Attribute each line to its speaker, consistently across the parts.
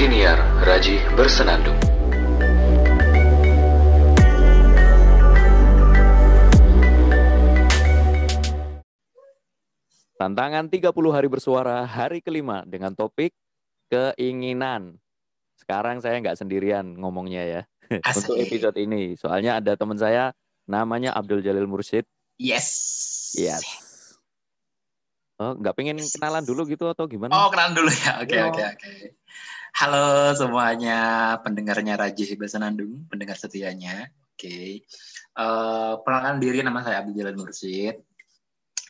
Speaker 1: Siniar Raji Bersenandung.
Speaker 2: Tantangan 30 hari bersuara hari kelima dengan topik keinginan. Sekarang saya nggak sendirian ngomongnya ya untuk
Speaker 3: Asik.
Speaker 2: episode ini. Soalnya ada teman saya namanya Abdul Jalil Mursyid.
Speaker 3: Yes.
Speaker 2: Yes. Oh, nggak pengen kenalan dulu gitu atau gimana?
Speaker 3: Oh, kenalan dulu ya. Oke,
Speaker 2: Oh.
Speaker 3: oke, oke. Halo semuanya, pendengarnya Rajih Basanandung, pendengar setianya. Oke. Eh, perkenalkan diri nama saya Abdul Jalal Mursyid.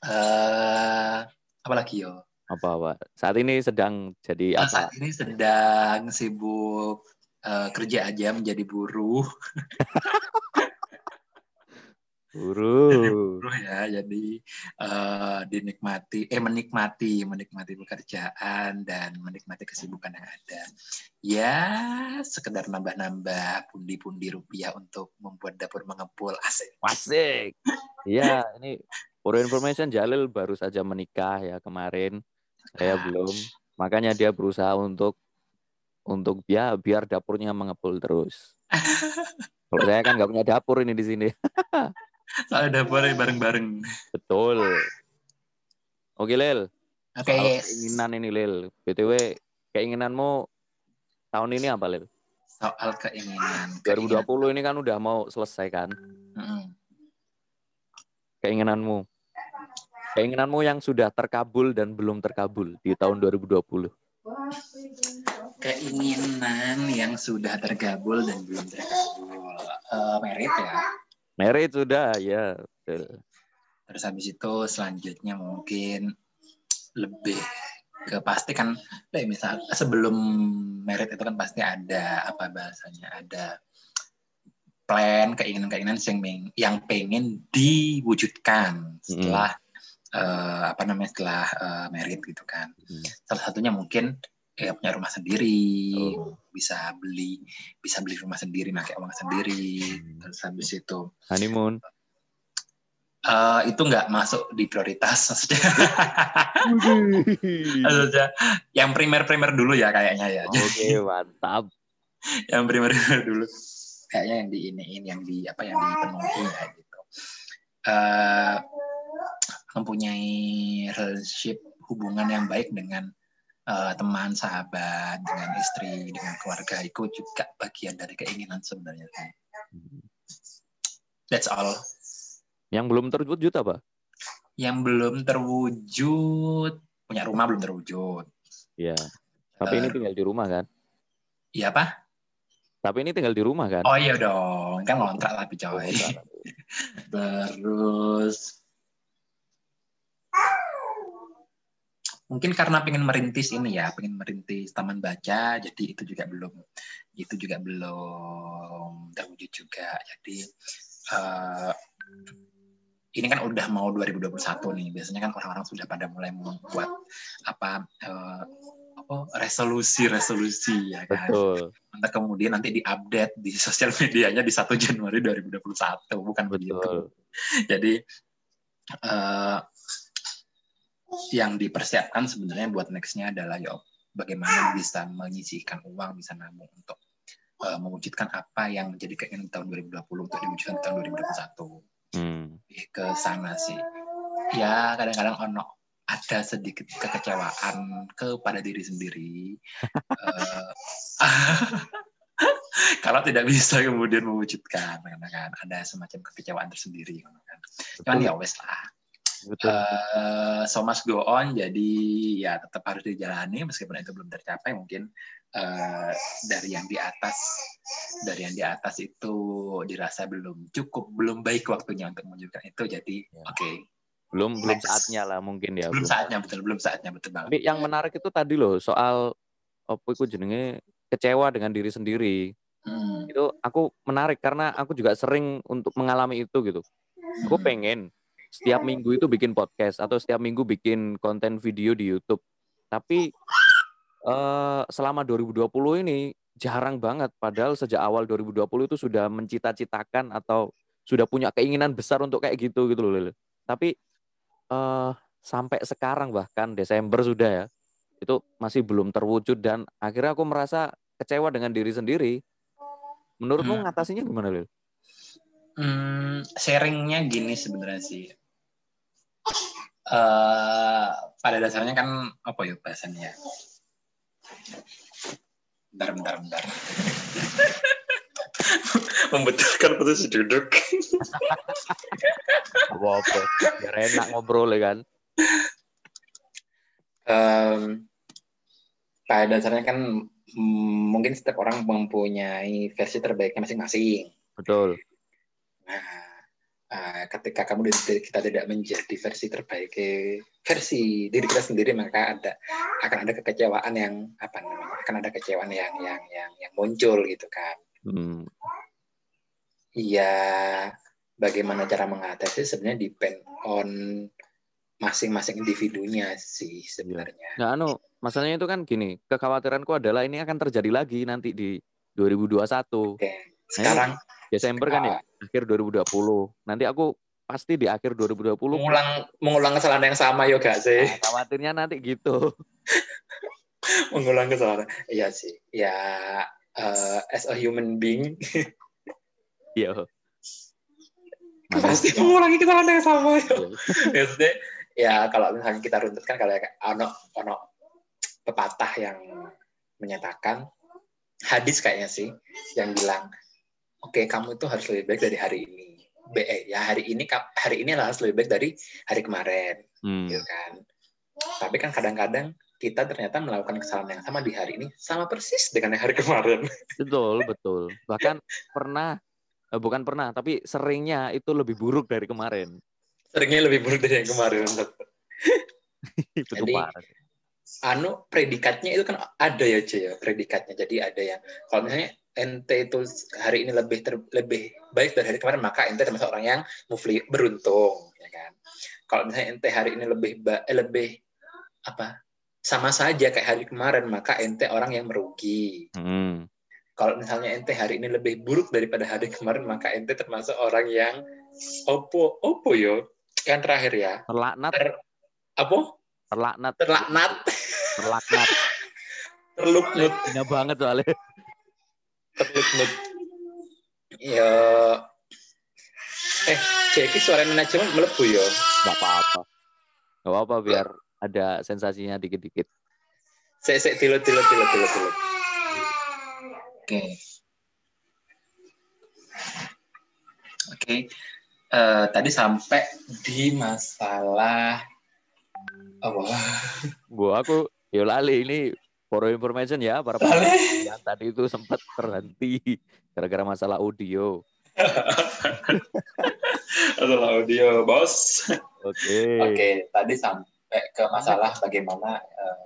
Speaker 3: Eh, apa lagi yo?
Speaker 2: Apa apa? Saat ini sedang jadi
Speaker 3: Eh,
Speaker 2: apa?
Speaker 3: saat ini sedang sibuk eh, kerja aja menjadi buruh.
Speaker 2: Guru.
Speaker 3: buruh ya jadi eh, dinikmati eh menikmati menikmati pekerjaan dan menikmati kesibukan yang ada ya sekedar nambah-nambah pundi-pundi rupiah untuk membuat dapur mengepul asik
Speaker 2: Wasik. Iya, ini for information Jalil baru saja menikah ya kemarin. Saya belum. Makanya dia berusaha untuk untuk ya biar dapurnya mengepul terus. Kalau saya kan nggak punya dapur ini di sini.
Speaker 3: soalnya dapurnya bareng-bareng
Speaker 2: Betul. Oke Lil,
Speaker 3: oke
Speaker 2: soal keinginan ini Lil. BTW keinginanmu tahun ini apa Lil?
Speaker 3: soal keinginan
Speaker 2: 2020 ini kan udah mau selesai kan?
Speaker 3: Mm-mm.
Speaker 2: Keinginanmu. Keinginanmu yang sudah terkabul dan belum terkabul di tahun 2020.
Speaker 3: keinginan yang sudah tergabul dan belum tergabul Eh, merit ya
Speaker 2: Merit sudah, ya. betul.
Speaker 3: Terus habis itu selanjutnya mungkin lebih ke pasti kan kayak misal sebelum merit itu kan pasti ada apa bahasanya ada plan keinginan-keinginan yang yang pengen diwujudkan setelah eh, apa namanya setelah eh, merit gitu kan
Speaker 2: Hmm.
Speaker 3: salah satunya mungkin ya punya rumah sendiri
Speaker 2: Oh.
Speaker 3: bisa beli bisa beli rumah sendiri pakai uang sendiri
Speaker 2: Hmm.
Speaker 3: terus habis itu
Speaker 2: Honeymoon.
Speaker 3: eh, itu nggak masuk di prioritas maksudnya Maksudnya yang primer-primer dulu ya kayaknya ya.
Speaker 2: Oke, mantap.
Speaker 3: yang primer-primer dulu. Kayaknya yang di iniin, yang di apa yang dipenuhi ya gitu. Eh mempunyai relationship hubungan yang baik dengan eh, teman, sahabat, dengan istri, dengan keluarga itu juga bagian dari keinginan sebenarnya. That's all.
Speaker 2: Yang belum terwujud apa?
Speaker 3: Yang belum terwujud punya rumah belum terwujud.
Speaker 2: Ya. Tapi ini
Speaker 3: Eh,
Speaker 2: tinggal di rumah kan?
Speaker 3: Iya apa?
Speaker 2: Tapi ini tinggal di rumah kan?
Speaker 3: Oh iya dong, kan ngontrak tapi coy. Terus mungkin karena pengen merintis ini ya, pengen merintis taman baca, jadi itu juga belum itu juga belum terwujud juga. Jadi eh, ini kan udah mau 2021 nih. Biasanya kan orang-orang sudah pada mulai membuat apa eh, apa resolusi-resolusi ya kan.
Speaker 2: Betul,
Speaker 3: Entah kemudian nanti diupdate di sosial medianya di 1 Januari 2021, bukan begitu. Jadi eh, yang dipersiapkan sebenarnya buat nextnya adalah ya bagaimana bisa menyisihkan uang, bisa nabung untuk eh, mewujudkan apa yang menjadi keinginan tahun 2020 untuk diwujudkan di tahun 2021.
Speaker 2: Hmm.
Speaker 3: Ke sana sih. Ya kadang-kadang ono ada sedikit kekecewaan kepada diri sendiri. Eh, kalau tidak bisa kemudian mewujudkan, karena kan ada semacam kekecewaan tersendiri, kan. Cuman ya wes lah.
Speaker 2: Betul.
Speaker 3: Eh, so must go on, jadi ya tetap harus dijalani meskipun itu belum tercapai mungkin eh, dari yang di atas dari yang di atas itu dirasa belum cukup, belum baik waktunya untuk menunjukkan itu. Jadi
Speaker 2: Ya.
Speaker 3: oke,
Speaker 2: belum belum
Speaker 3: next.
Speaker 2: saatnya lah mungkin ya.
Speaker 3: belum
Speaker 2: belum.
Speaker 3: saatnya betul, belum saatnya betul banget.
Speaker 2: Tapi yang menarik itu tadi loh soal apa itu jenenge kecewa dengan diri sendiri.
Speaker 3: Hmm.
Speaker 2: Itu aku menarik karena aku juga sering untuk mengalami itu gitu. Aku
Speaker 3: Hmm.
Speaker 2: pengen setiap minggu itu bikin podcast atau setiap minggu bikin konten video di YouTube. Tapi eh, selama 2020 ini jarang banget. Padahal sejak awal 2020 itu sudah mencita-citakan atau sudah punya keinginan besar untuk kayak gitu gitu loh. Tapi eh sampai sekarang bahkan Desember sudah ya itu masih belum terwujud dan akhirnya aku merasa kecewa dengan diri sendiri. Menurutmu
Speaker 3: Hmm.
Speaker 2: ngatasinya gimana, Lil?
Speaker 3: Hmm, sharingnya gini sebenarnya sih. Eh, pada dasarnya kan apa ya bahasanya? Bentar, bentar, bentar. Membetulkan posisi duduk.
Speaker 2: Apa-apa. Biar enak ngobrol ya kan.
Speaker 3: Em, pada dasarnya kan mungkin setiap orang mempunyai versi terbaiknya masing-masing.
Speaker 2: Betul.
Speaker 3: Nah, eh, ketika kamu kita tidak menjadi versi terbaik versi diri kita sendiri maka ada akan ada kekecewaan yang apa namanya akan ada kekecewaan yang yang yang yang muncul gitu kan.
Speaker 2: Hmm.
Speaker 3: Iya, bagaimana cara mengatasi sebenarnya depend on masing-masing individunya sih sebenarnya.
Speaker 2: Nah, anu, masalahnya itu kan gini, kekhawatiranku adalah ini akan terjadi lagi nanti di 2021.
Speaker 3: Oke, sekarang
Speaker 2: Desember kan ya, akhir 2020. Nanti aku pasti di akhir 2020
Speaker 3: mengulang mengulang kesalahan yang sama yo gak sih?
Speaker 2: Nah, khawatirnya nanti gitu.
Speaker 3: mengulang kesalahan. Iya sih. Ya eh, as a human being
Speaker 2: Iya.
Speaker 3: pasti mengulangi kesalahan yang sama yo.
Speaker 2: Iya.
Speaker 3: Maksudnya ya kalau misalnya kita runtutkan kalau kayak ono ono pepatah yang menyatakan hadis kayaknya sih yang bilang oke kamu itu harus lebih baik dari hari ini. Be, eh, ya hari ini hari ini harus lebih baik dari hari kemarin
Speaker 2: Hmm.
Speaker 3: gitu kan. Tapi kan kadang-kadang kita ternyata melakukan kesalahan yang sama di hari ini sama persis dengan yang hari kemarin.
Speaker 2: Betul, betul. Bahkan pernah eh, bukan pernah, tapi seringnya itu lebih buruk dari kemarin.
Speaker 3: Seringnya lebih buruk dari yang kemarin.
Speaker 2: itu
Speaker 3: Jadi. Anu predikatnya itu kan ada ya J ya predikatnya. Jadi ada yang kalau misalnya ente itu hari ini lebih ter, lebih baik dari hari kemarin maka ente termasuk orang yang mufli beruntung ya kan? Kalau misalnya ente hari ini lebih ba, eh, lebih apa sama saja kayak hari kemarin maka ente orang yang merugi.
Speaker 2: Hmm.
Speaker 3: kalau misalnya ente hari ini lebih buruk daripada hari kemarin maka ente termasuk orang yang opo opo yo. Yang terakhir ya.
Speaker 2: Terlaknat,
Speaker 3: ter, apa?
Speaker 2: Terlaknat,
Speaker 3: terlaknat
Speaker 2: terlaknat.
Speaker 3: terluknut.
Speaker 2: Hina banget soalnya.
Speaker 3: terluknut. Ya eh Jeki suara manajemen melebu ya?
Speaker 2: Gak apa-apa. Gak apa-apa biar ada sensasinya dikit-dikit.
Speaker 3: saya saya tilut tilut tilut tilut tilut oke. Oke. Eh, tadi sampai di masalah apa?
Speaker 2: Gua aku ya lali ini for information ya para yang tadi itu sempat terhenti gara-gara masalah audio.
Speaker 3: masalah audio bos
Speaker 2: Oke.
Speaker 3: Oke, tadi sampai ke masalah bagaimana eh,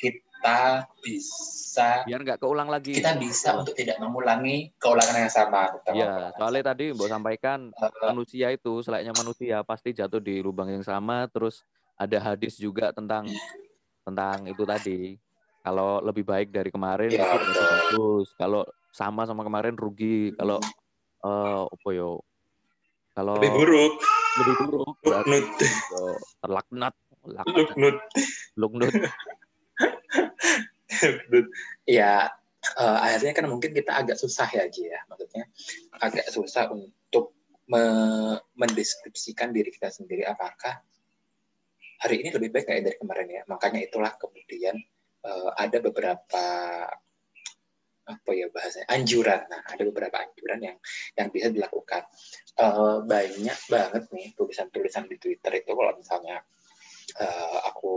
Speaker 3: kita bisa
Speaker 2: Biar nggak keulang lagi.
Speaker 3: kita bisa untuk tidak mengulangi keulangan yang sama.
Speaker 2: Iya, soalnya
Speaker 3: yang
Speaker 2: tadi Mbok sampaikan
Speaker 3: sama. Eh,
Speaker 2: manusia itu selayaknya manusia pasti jatuh di lubang yang sama terus ada hadis juga tentang tentang itu tadi. Kalau lebih baik dari kemarin
Speaker 3: Iya,
Speaker 2: itu berarti
Speaker 3: betul.
Speaker 2: bagus. Kalau sama sama kemarin rugi. Kalau eh apa yo? Kalau
Speaker 3: lebih buruk,
Speaker 2: lebih buruk
Speaker 3: luknut,
Speaker 2: terlaknat laknat
Speaker 3: luknut,
Speaker 2: luknut
Speaker 3: luknut. Ya, eh, akhirnya kan mungkin kita agak susah ya, Ji ya. Maksudnya agak susah untuk me- mendeskripsikan diri kita sendiri. Apakah hari ini lebih baik kayak dari kemarin ya. Makanya itulah kemudian eh, ada beberapa apa ya bahasanya anjuran. Nah, ada beberapa anjuran yang yang bisa dilakukan. Eh, banyak banget nih tulisan-tulisan di Twitter itu kalau misalnya eh, aku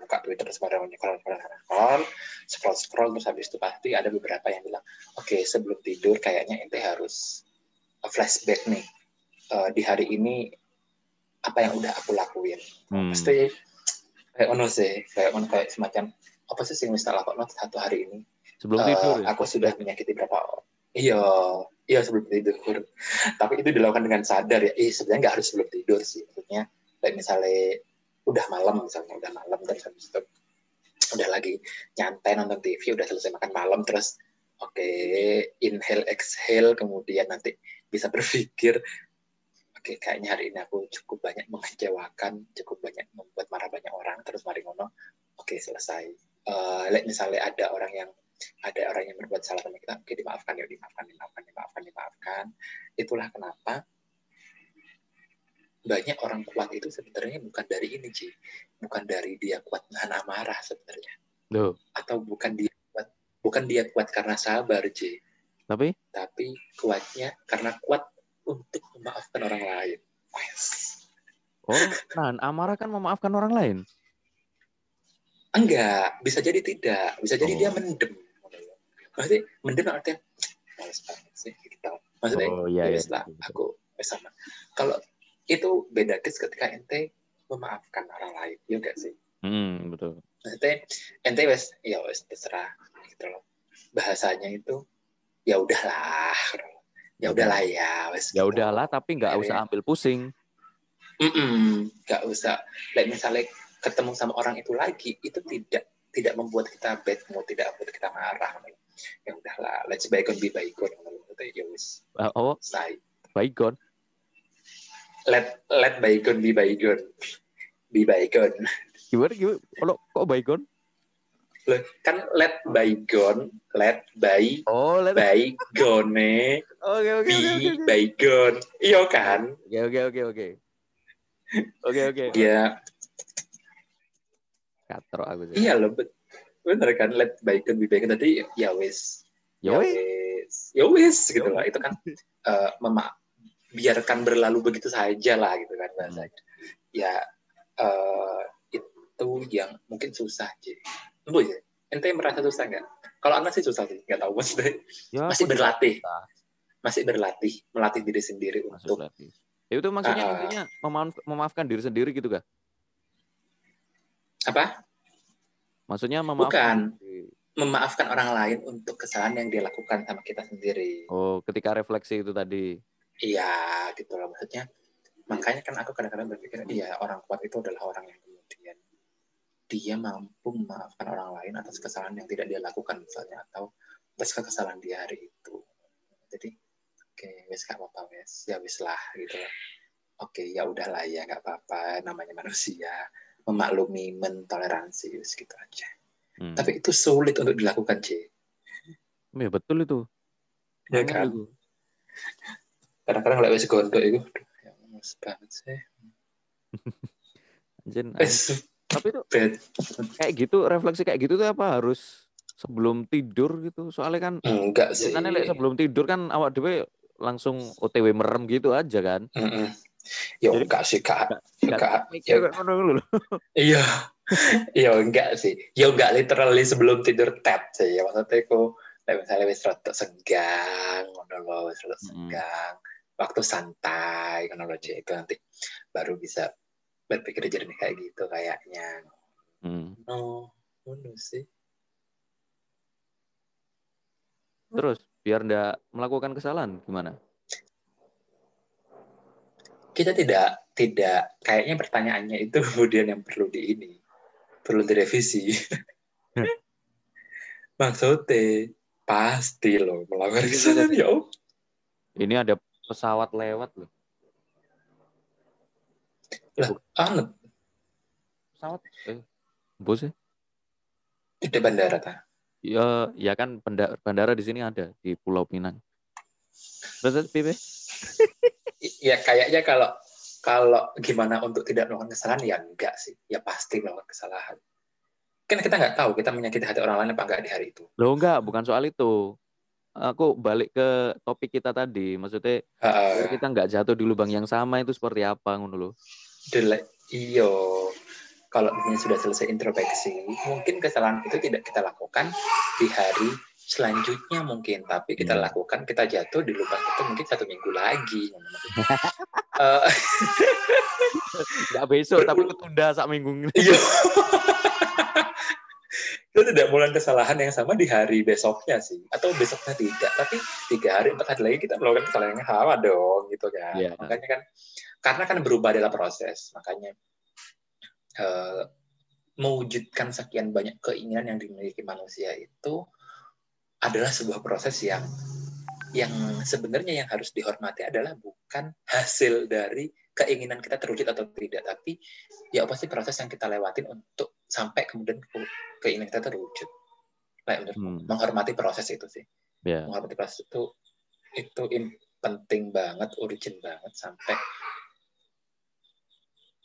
Speaker 3: buka Twitter sembarang scroll scroll scroll scroll scroll terus habis itu pasti ada beberapa yang bilang oke sebelum tidur kayaknya ente harus flashback nih Eh, di hari ini apa yang udah aku lakuin
Speaker 2: Hmm.
Speaker 3: pasti kayak ono sih kayak ono kayak semacam apa sih yang bisa lakukan satu hari ini
Speaker 2: sebelum
Speaker 3: Eh,
Speaker 2: tidur ya?
Speaker 3: aku sudah menyakiti berapa. Iya, iya sebelum tidur. Tapi itu dilakukan dengan sadar ya. Eh sebenarnya nggak harus sebelum tidur sih. Maksudnya kayak misalnya udah malam misalnya udah malam terus habis itu udah lagi nyantai nonton TV udah selesai makan malam terus oke inhale exhale kemudian nanti bisa berpikir kayaknya hari ini aku cukup banyak mengecewakan cukup banyak membuat marah banyak orang. Terus mari ngono. Oke selesai. Like misalnya ada orang yang ada orang yang berbuat salah sama kita oke dimaafkan ya dimaafkan dimaafkan dimaafkan dimaafkan. Itulah kenapa banyak orang kuat itu sebenarnya bukan dari ini Ci. Bukan dari dia kuat nahan amarah sebenarnya.
Speaker 2: Loh,
Speaker 3: atau bukan dia kuat bukan dia kuat karena sabar Ci.
Speaker 2: Tapi?
Speaker 3: Tapi kuatnya karena kuat untuk memaafkan orang lain Wes.
Speaker 2: oh, nahan amarah kan memaafkan orang lain.
Speaker 3: enggak bisa jadi tidak bisa jadi
Speaker 2: Oh.
Speaker 3: dia mendem maksudnya mendem artinya males banget sih gitu maksudnya
Speaker 2: Oh iya
Speaker 3: ya
Speaker 2: iya.
Speaker 3: lah aku wes sama kalau itu beda kes ketika ente memaafkan orang lain ya enggak sih
Speaker 2: Hmm, betul.
Speaker 3: maksudnya ente wes ya wes terserah gitu loh bahasanya itu ya udahlah ya udahlah ya wes
Speaker 2: Ya
Speaker 3: gitu.
Speaker 2: udahlah, tapi nggak usah ambil pusing.
Speaker 3: Nggak usah like misalnya ketemu sama orang itu lagi itu tidak tidak membuat kita bad mood tidak membuat kita marah ya udahlah let's bygone be bygone ya wes
Speaker 2: Ah, Oh,
Speaker 3: selesai
Speaker 2: bygone.
Speaker 3: let let bygone be bygone be bygone
Speaker 2: Gimana gimana? Kalau kok bygone?
Speaker 3: Kan let bygone let by
Speaker 2: Oh, let
Speaker 3: bygone.
Speaker 2: Oke oke
Speaker 3: be
Speaker 2: oke oke.
Speaker 3: bygone. Iya kan?
Speaker 2: Oke oke oke oke. Oke oke.
Speaker 3: ya
Speaker 2: Katro aku sih.
Speaker 3: iya loh bener kan? Let bygone be bygone. Tadi ya wes
Speaker 2: Ya weh.
Speaker 3: wes ya wes gitu lah. itu kan eh, mema biarkan berlalu begitu saja lah gitu kan bahasanya ya eh, itu yang mungkin susah sih Tunggu ya ente merasa susah nggak kalau anak sih susah sih nggak tahu maksudnya
Speaker 2: Ya,
Speaker 3: masih berlatih
Speaker 2: susah.
Speaker 3: masih berlatih melatih diri sendiri
Speaker 2: Masih
Speaker 3: untuk
Speaker 2: berlatih. Ya itu maksudnya
Speaker 3: Ah.
Speaker 2: intinya memaaf- memaafkan diri sendiri gitu kah?
Speaker 3: apa
Speaker 2: Maksudnya
Speaker 3: bukan
Speaker 2: memaafkan diri.
Speaker 3: memaafkan orang lain untuk kesalahan yang dia lakukan sama kita sendiri
Speaker 2: Oh, ketika refleksi itu tadi.
Speaker 3: Iya, gitu loh maksudnya. Makanya kan aku kadang-kadang berpikir, iya orang kuat itu adalah orang yang kemudian dia mampu memaafkan orang lain atas kesalahan yang tidak dia lakukan misalnya atau atas kesalahan dia hari itu. Jadi, oke, wes gak apa-apa wes, ya wes lah gitu loh. Oke, ya udahlah ya nggak apa-apa, namanya manusia memaklumi, mentoleransi, wes gitu aja.
Speaker 2: Hmm.
Speaker 3: Tapi itu sulit untuk dilakukan, C.
Speaker 2: Ya, betul itu.
Speaker 3: Ya kan?
Speaker 2: itu.
Speaker 3: Kadang-kadang lewat wes gondok itu, ya banget sih.
Speaker 2: Anjir,
Speaker 3: Wes,
Speaker 2: Tapi itu kayak gitu, refleksi kayak gitu tuh apa harus sebelum tidur gitu? Soalnya kan
Speaker 3: Enggak sih.
Speaker 2: biasanya lek sebelum tidur kan awak dhewe langsung OTW merem gitu aja kan.
Speaker 3: Mm-mm. Ya
Speaker 2: Jadi-
Speaker 3: enggak sih kak. Enggak.
Speaker 2: Dulu.
Speaker 3: iya. Iya enggak sih. Ya enggak literally sebelum tidur tap sih. Ya maksudnya aku misalnya wis rada senggang, ngono loh, wis rada senggang. Waktu santai, ngono Cik. itu nanti baru bisa berpikir jernih kayak gitu kayaknya.
Speaker 2: Hmm.
Speaker 3: No, ngono sih.
Speaker 2: Terus biar ndak melakukan kesalahan gimana?
Speaker 3: Kita tidak tidak kayaknya pertanyaannya itu kemudian yang perlu di ini perlu direvisi. Maksudnya pasti loh melakukan kesalahan ya.
Speaker 2: Ini ada pesawat lewat loh.
Speaker 3: Lah, anget
Speaker 2: Pesawat eh bos ya?
Speaker 3: tidak bandara ta.
Speaker 2: Ya, ya kan bandara, bandara di sini ada di Pulau Pinang. Terus Pipe?
Speaker 3: I- Ya kayaknya kalau kalau gimana untuk tidak melakukan kesalahan ya enggak sih. Ya pasti melakukan kesalahan. Kan kita nggak tahu kita menyakiti hati orang lain apa enggak di hari itu.
Speaker 2: Loh enggak, bukan soal itu. Aku balik ke topik kita tadi. Maksudnya
Speaker 3: Heeh.
Speaker 2: kita nggak jatuh di lubang yang sama itu seperti apa ngono loh.
Speaker 3: Dele- iyo kalau misalnya sudah selesai introspeksi mungkin kesalahan itu tidak kita lakukan di hari selanjutnya mungkin tapi kita
Speaker 2: Hmm.
Speaker 3: lakukan kita jatuh di lubang itu mungkin satu minggu lagi Eh,
Speaker 2: Enggak besok tapi ketunda sak minggu ini.
Speaker 3: iya itu tidak melakukan kesalahan yang sama di hari besoknya sih atau besoknya tidak tapi tiga hari empat hari lagi kita melakukan kesalahan yang sama dong gitu kan
Speaker 2: Iya.
Speaker 3: makanya kan karena kan berubah adalah proses makanya eh, mewujudkan sekian banyak keinginan yang dimiliki manusia itu adalah sebuah proses yang yang sebenarnya yang harus dihormati adalah bukan hasil dari keinginan kita terwujud atau tidak tapi ya pasti proses yang kita lewatin untuk sampai kemudian ke- keinginan kita terwujud.
Speaker 2: Hmm.
Speaker 3: menghormati proses itu sih
Speaker 2: Ya.
Speaker 3: menghormati proses itu itu penting banget urgent banget sampai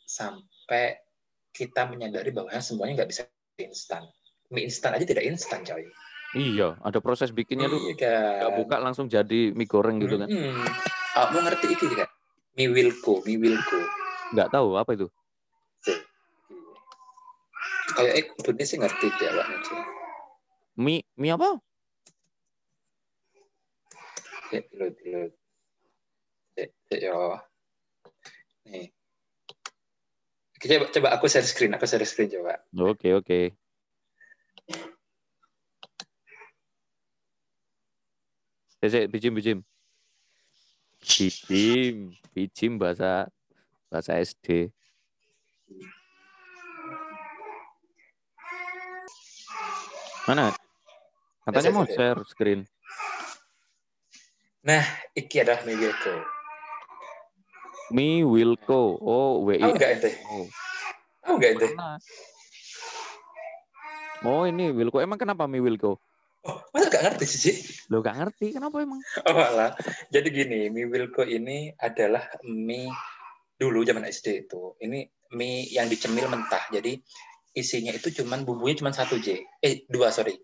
Speaker 3: sampai kita menyadari bahwa semuanya nggak bisa instan mie instan aja tidak instan coy
Speaker 2: Iya, ada proses bikinnya tuh.
Speaker 3: Iya kan?
Speaker 2: Nggak buka langsung jadi mie goreng gitu kan.
Speaker 3: Ah, mau ngerti iki kan mie wilko mie wilko
Speaker 2: Nggak tahu apa itu.
Speaker 3: kayak eh kudunya sih ngerti Pak Naji.
Speaker 2: Mie mie apa?
Speaker 3: Ya, dulu dulu. Yo. Nih. Coba, coba aku share screen, aku share screen coba.
Speaker 2: Oke, oke. Cek, bijim, bijim. Bijim, bijim bahasa bahasa SD. Mana? Katanya mau share screen.
Speaker 3: Iki adalah mie wilko.
Speaker 2: Mi Wilco. Oh, W I
Speaker 3: Tahu nggak ente?
Speaker 2: O.
Speaker 3: Tahu nggak ente?
Speaker 2: Oh, ini Wilco. Emang kenapa Mi Wilco?
Speaker 3: Oh, masa nggak ngerti sih?
Speaker 2: Lo gak ngerti kenapa emang?
Speaker 3: Oh alah. Jadi gini, mie wilko ini adalah mie dulu zaman SD itu. Ini mie yang dicemil mentah. Jadi isinya itu cuman bumbunya cuman satu J. Eh dua sorry.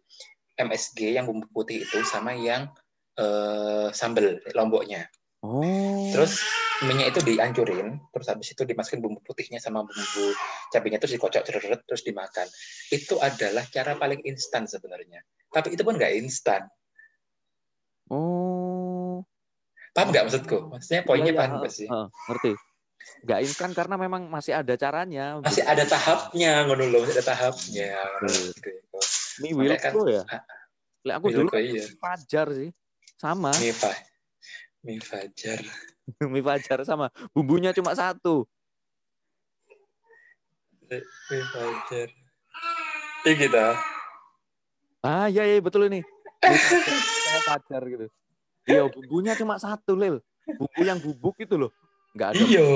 Speaker 3: MSG yang bumbu putih itu sama yang eh, sambel lomboknya.
Speaker 2: Oh.
Speaker 3: Terus mie-nya itu dihancurin, terus habis itu dimasukin bumbu putihnya sama bumbu cabenya terus dikocok cereret terus dimakan. Itu adalah cara paling instan sebenarnya. Tapi itu pun nggak instan.
Speaker 2: Oh.
Speaker 3: Paham nggak maksudku? Maksudnya poinnya
Speaker 2: Iya, iya,
Speaker 3: paham nggak sih?
Speaker 2: heeh, ngerti. Gak instan karena memang masih ada caranya.
Speaker 3: Masih ada tahapnya, ngono loh, masih ada tahapnya. Gitu. Makanya
Speaker 2: Wilco ya?
Speaker 3: ah,
Speaker 2: Lah aku dulu
Speaker 3: iya.
Speaker 2: Fajar sih. Sama.
Speaker 3: Mie fa mie fajar.
Speaker 2: Mi Fajar sama. Bumbunya cuma satu.
Speaker 3: Mie fajar. Ini kita.
Speaker 2: Ah, iya iya betul ini. Mi Fajar, gitu. Iya, bumbunya cuma satu, Lil. Bumbu yang bubuk itu loh. Nggak ada
Speaker 3: Iyo.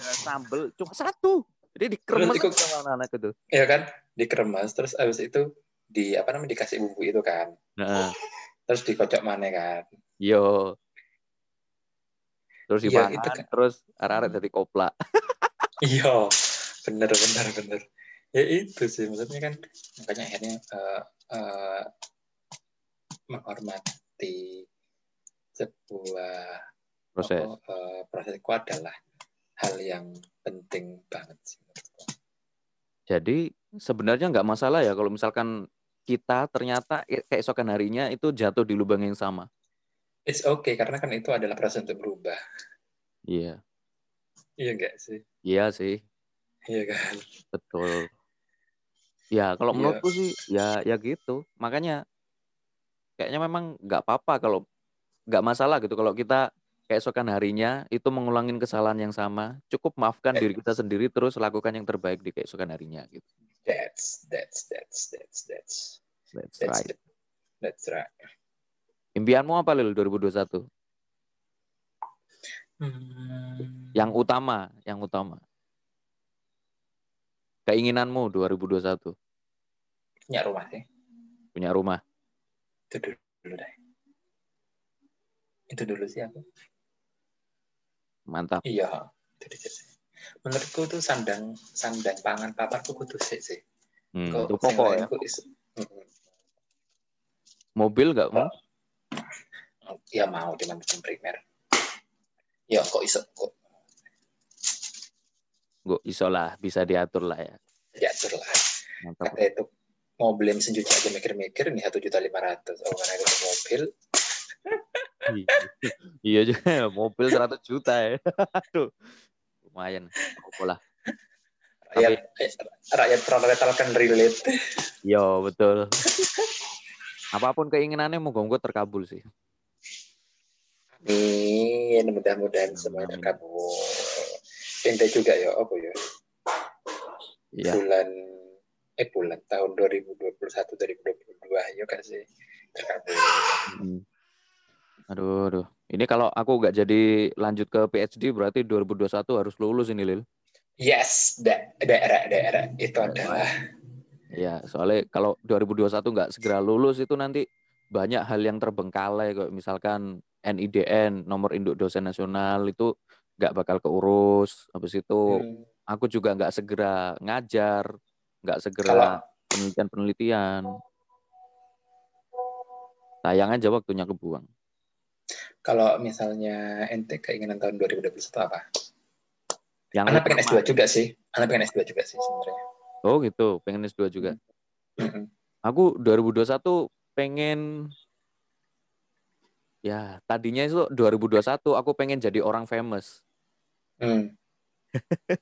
Speaker 2: sambel, cuma satu. Jadi dikremes
Speaker 3: Terus ikut-
Speaker 2: sama anak-anak itu.
Speaker 3: Ya kan? Dikeremas terus habis itu di apa namanya dikasih bumbu itu kan.
Speaker 2: Nah,
Speaker 3: Terus dikocok mana kan.
Speaker 2: yo. Terus
Speaker 3: Iya,
Speaker 2: dipangan,
Speaker 3: itu kan.
Speaker 2: terus arah-arah dari kopla.
Speaker 3: Iya. Bener bener bener. Ya itu sih maksudnya kan makanya akhirnya eh, eh, menghormati sebuah
Speaker 2: Proses.
Speaker 3: apa, eh, proses itu adalah hal yang penting banget sih menurutku.
Speaker 2: Jadi sebenarnya nggak masalah ya kalau misalkan kita ternyata ke- keesokan harinya itu jatuh di lubang yang sama.
Speaker 3: It's okay karena kan itu adalah proses untuk berubah.
Speaker 2: Iya,
Speaker 3: Iya enggak sih?
Speaker 2: iya sih,
Speaker 3: Iya kan?
Speaker 2: betul. Ya kalau
Speaker 3: Iya.
Speaker 2: menurutku sih ya ya gitu. Makanya kayaknya memang nggak apa-apa kalau nggak masalah gitu kalau kita keesokan harinya itu mengulangin kesalahan yang sama. Cukup maafkan diri kita sendiri terus lakukan yang terbaik di keesokan harinya gitu.
Speaker 3: That's that's that's that's that's
Speaker 2: That's
Speaker 3: that's
Speaker 2: right.
Speaker 3: it. That's right.
Speaker 2: Impianmu apa Lil 2021?
Speaker 3: Hmm.
Speaker 2: Yang utama, yang utama. Keinginanmu 2021
Speaker 3: punya rumah sih.
Speaker 2: punya rumah.
Speaker 3: Itu dulu deh. Itu dulu sih aku.
Speaker 2: Mantap.
Speaker 3: Iya, itu dulu sih. Menurutku tuh sandang sandang pangan paparku kudu sih sih.
Speaker 2: Hmm,
Speaker 3: Kok
Speaker 2: itu pokok ya.
Speaker 3: is-.
Speaker 2: Mobil nggak mau?
Speaker 3: Ya mau di mana primer. Ya kok iso kok
Speaker 2: Gue iso lah, bisa diatur lah ya.
Speaker 3: diatur lah.
Speaker 2: Mantap.
Speaker 3: Kata itu mobil mesin cuci aja mikir-mikir nih satu juta lima ratus. Oh mana ada mobil?
Speaker 2: iya juga, mobil 100 juta ya. Aduh, lumayan. Apa lah.
Speaker 3: Rakyat eh, rakyat proletar kan relate.
Speaker 2: Yo betul. Apa pun keinginannya moga-moga terkabul sih.
Speaker 3: Amin, mudah-mudahan semuanya terkabul. Ente juga ya, apa ya?
Speaker 2: Iya.
Speaker 3: Bulan eh bulan tahun 2021 2022 ya kan sih terkabul.
Speaker 2: Mm. Aduh, aduh. Ini kalau aku nggak jadi lanjut ke PhD berarti 2021 harus lulus ini Lil.
Speaker 3: Yes, da daerah daerah itu adalah
Speaker 2: Ya, soalnya kalau 2021 nggak segera lulus itu nanti banyak hal yang terbengkalai kok misalkan NIDN nomor induk dosen nasional itu nggak bakal keurus habis itu
Speaker 3: Hmm.
Speaker 2: aku juga nggak segera ngajar nggak segera penelitian penelitian sayang aja waktunya kebuang
Speaker 3: kalau misalnya ente keinginan tahun 2021 apa?
Speaker 2: yang
Speaker 3: Anak pengen
Speaker 2: utama-
Speaker 3: S2 juga sih. Anak pengen S2 juga sih sebenarnya.
Speaker 2: oh gitu pengen S2 juga
Speaker 3: Mm-mm.
Speaker 2: aku 2021 pengen ya tadinya itu 2021 aku pengen jadi orang famous
Speaker 3: Hmm.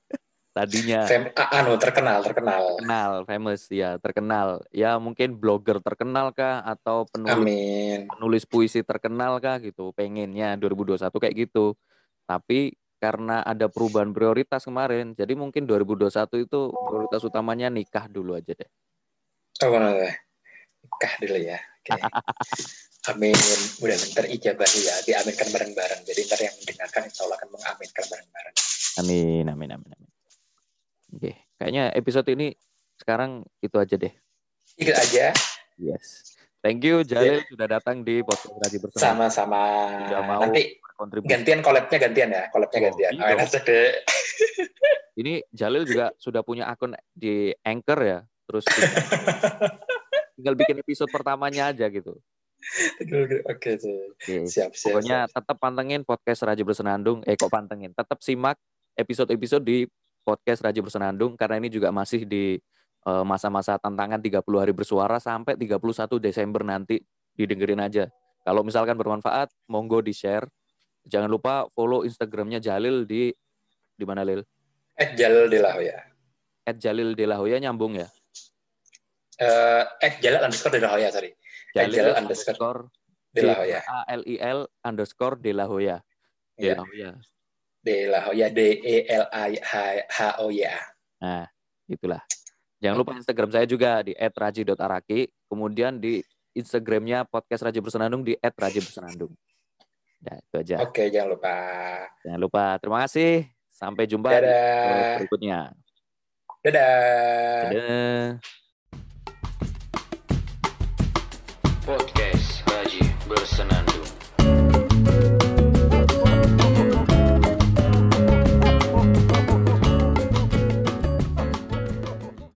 Speaker 2: tadinya
Speaker 3: Fem- a- anu terkenal, terkenal.
Speaker 2: terkenal famous ya terkenal ya mungkin blogger terkenal kah atau penulis
Speaker 3: Amin.
Speaker 2: penulis puisi terkenal kah gitu pengennya 2021 kayak gitu tapi karena ada perubahan prioritas kemarin jadi mungkin 2021 itu prioritas utamanya nikah dulu aja deh
Speaker 3: Oh, benar. Nikah dulu ya. Oke. Amin. Mudah ntar ijabah ya. Diaminkan bareng-bareng. Jadi ntar yang mendengarkan insya Allah akan mengaminkan bareng-bareng.
Speaker 2: amin amin amin amin oke kayaknya episode ini sekarang itu aja deh
Speaker 3: Ikut aja.
Speaker 2: yes thank you Jalil sudah datang di podcast Raji Bersama
Speaker 3: Sama-sama.
Speaker 2: Sudah mau
Speaker 3: Nanti
Speaker 2: berkontribusi
Speaker 3: gantian collabnya gantian ya. Collabnya
Speaker 2: Oh,
Speaker 3: gantian.
Speaker 2: iya
Speaker 3: Oh, deh.
Speaker 2: ini Jalil juga sudah punya akun di Anchor ya terus tinggal, bikin episode pertamanya aja gitu
Speaker 3: Oke.
Speaker 2: Yes.
Speaker 3: Siap, siap.
Speaker 2: Pokoknya
Speaker 3: siap.
Speaker 2: tetap pantengin podcast Raja Bersenandung. Eh kok pantengin? Tetap simak episode-episode di podcast Raja Bersenandung karena ini juga masih di eh, masa-masa tantangan 30 hari bersuara sampai 31 Desember nanti didengerin aja. Kalau misalkan bermanfaat, monggo di-share. Jangan lupa follow Instagramnya Jalil di di mana Lil?
Speaker 3: Eh, Jalil Delahoya.
Speaker 2: At Jalil Delahoya nyambung ya.
Speaker 3: Eh, eh, Jalil underscore Delahoya, sorry.
Speaker 2: Jalil
Speaker 3: Jalil
Speaker 2: underscore
Speaker 3: Delahoya.
Speaker 2: A L I L underscore Delahoya.
Speaker 3: Iya.
Speaker 2: Delahoya.
Speaker 3: Delahoya. D E L A H O Y A.
Speaker 2: Nah, itulah. Jangan lupa Instagram saya juga di @raji.araki, kemudian di Instagramnya podcast Raji Bersenandung di @raji Bersenandung. Nah, itu aja.
Speaker 3: Oke, jangan lupa.
Speaker 2: Jangan lupa. Terima kasih. Sampai jumpa di
Speaker 3: Dadah.
Speaker 2: episode berikutnya.
Speaker 3: Dadah.
Speaker 2: Dadah.
Speaker 1: Podcast Gaji Bersenandung.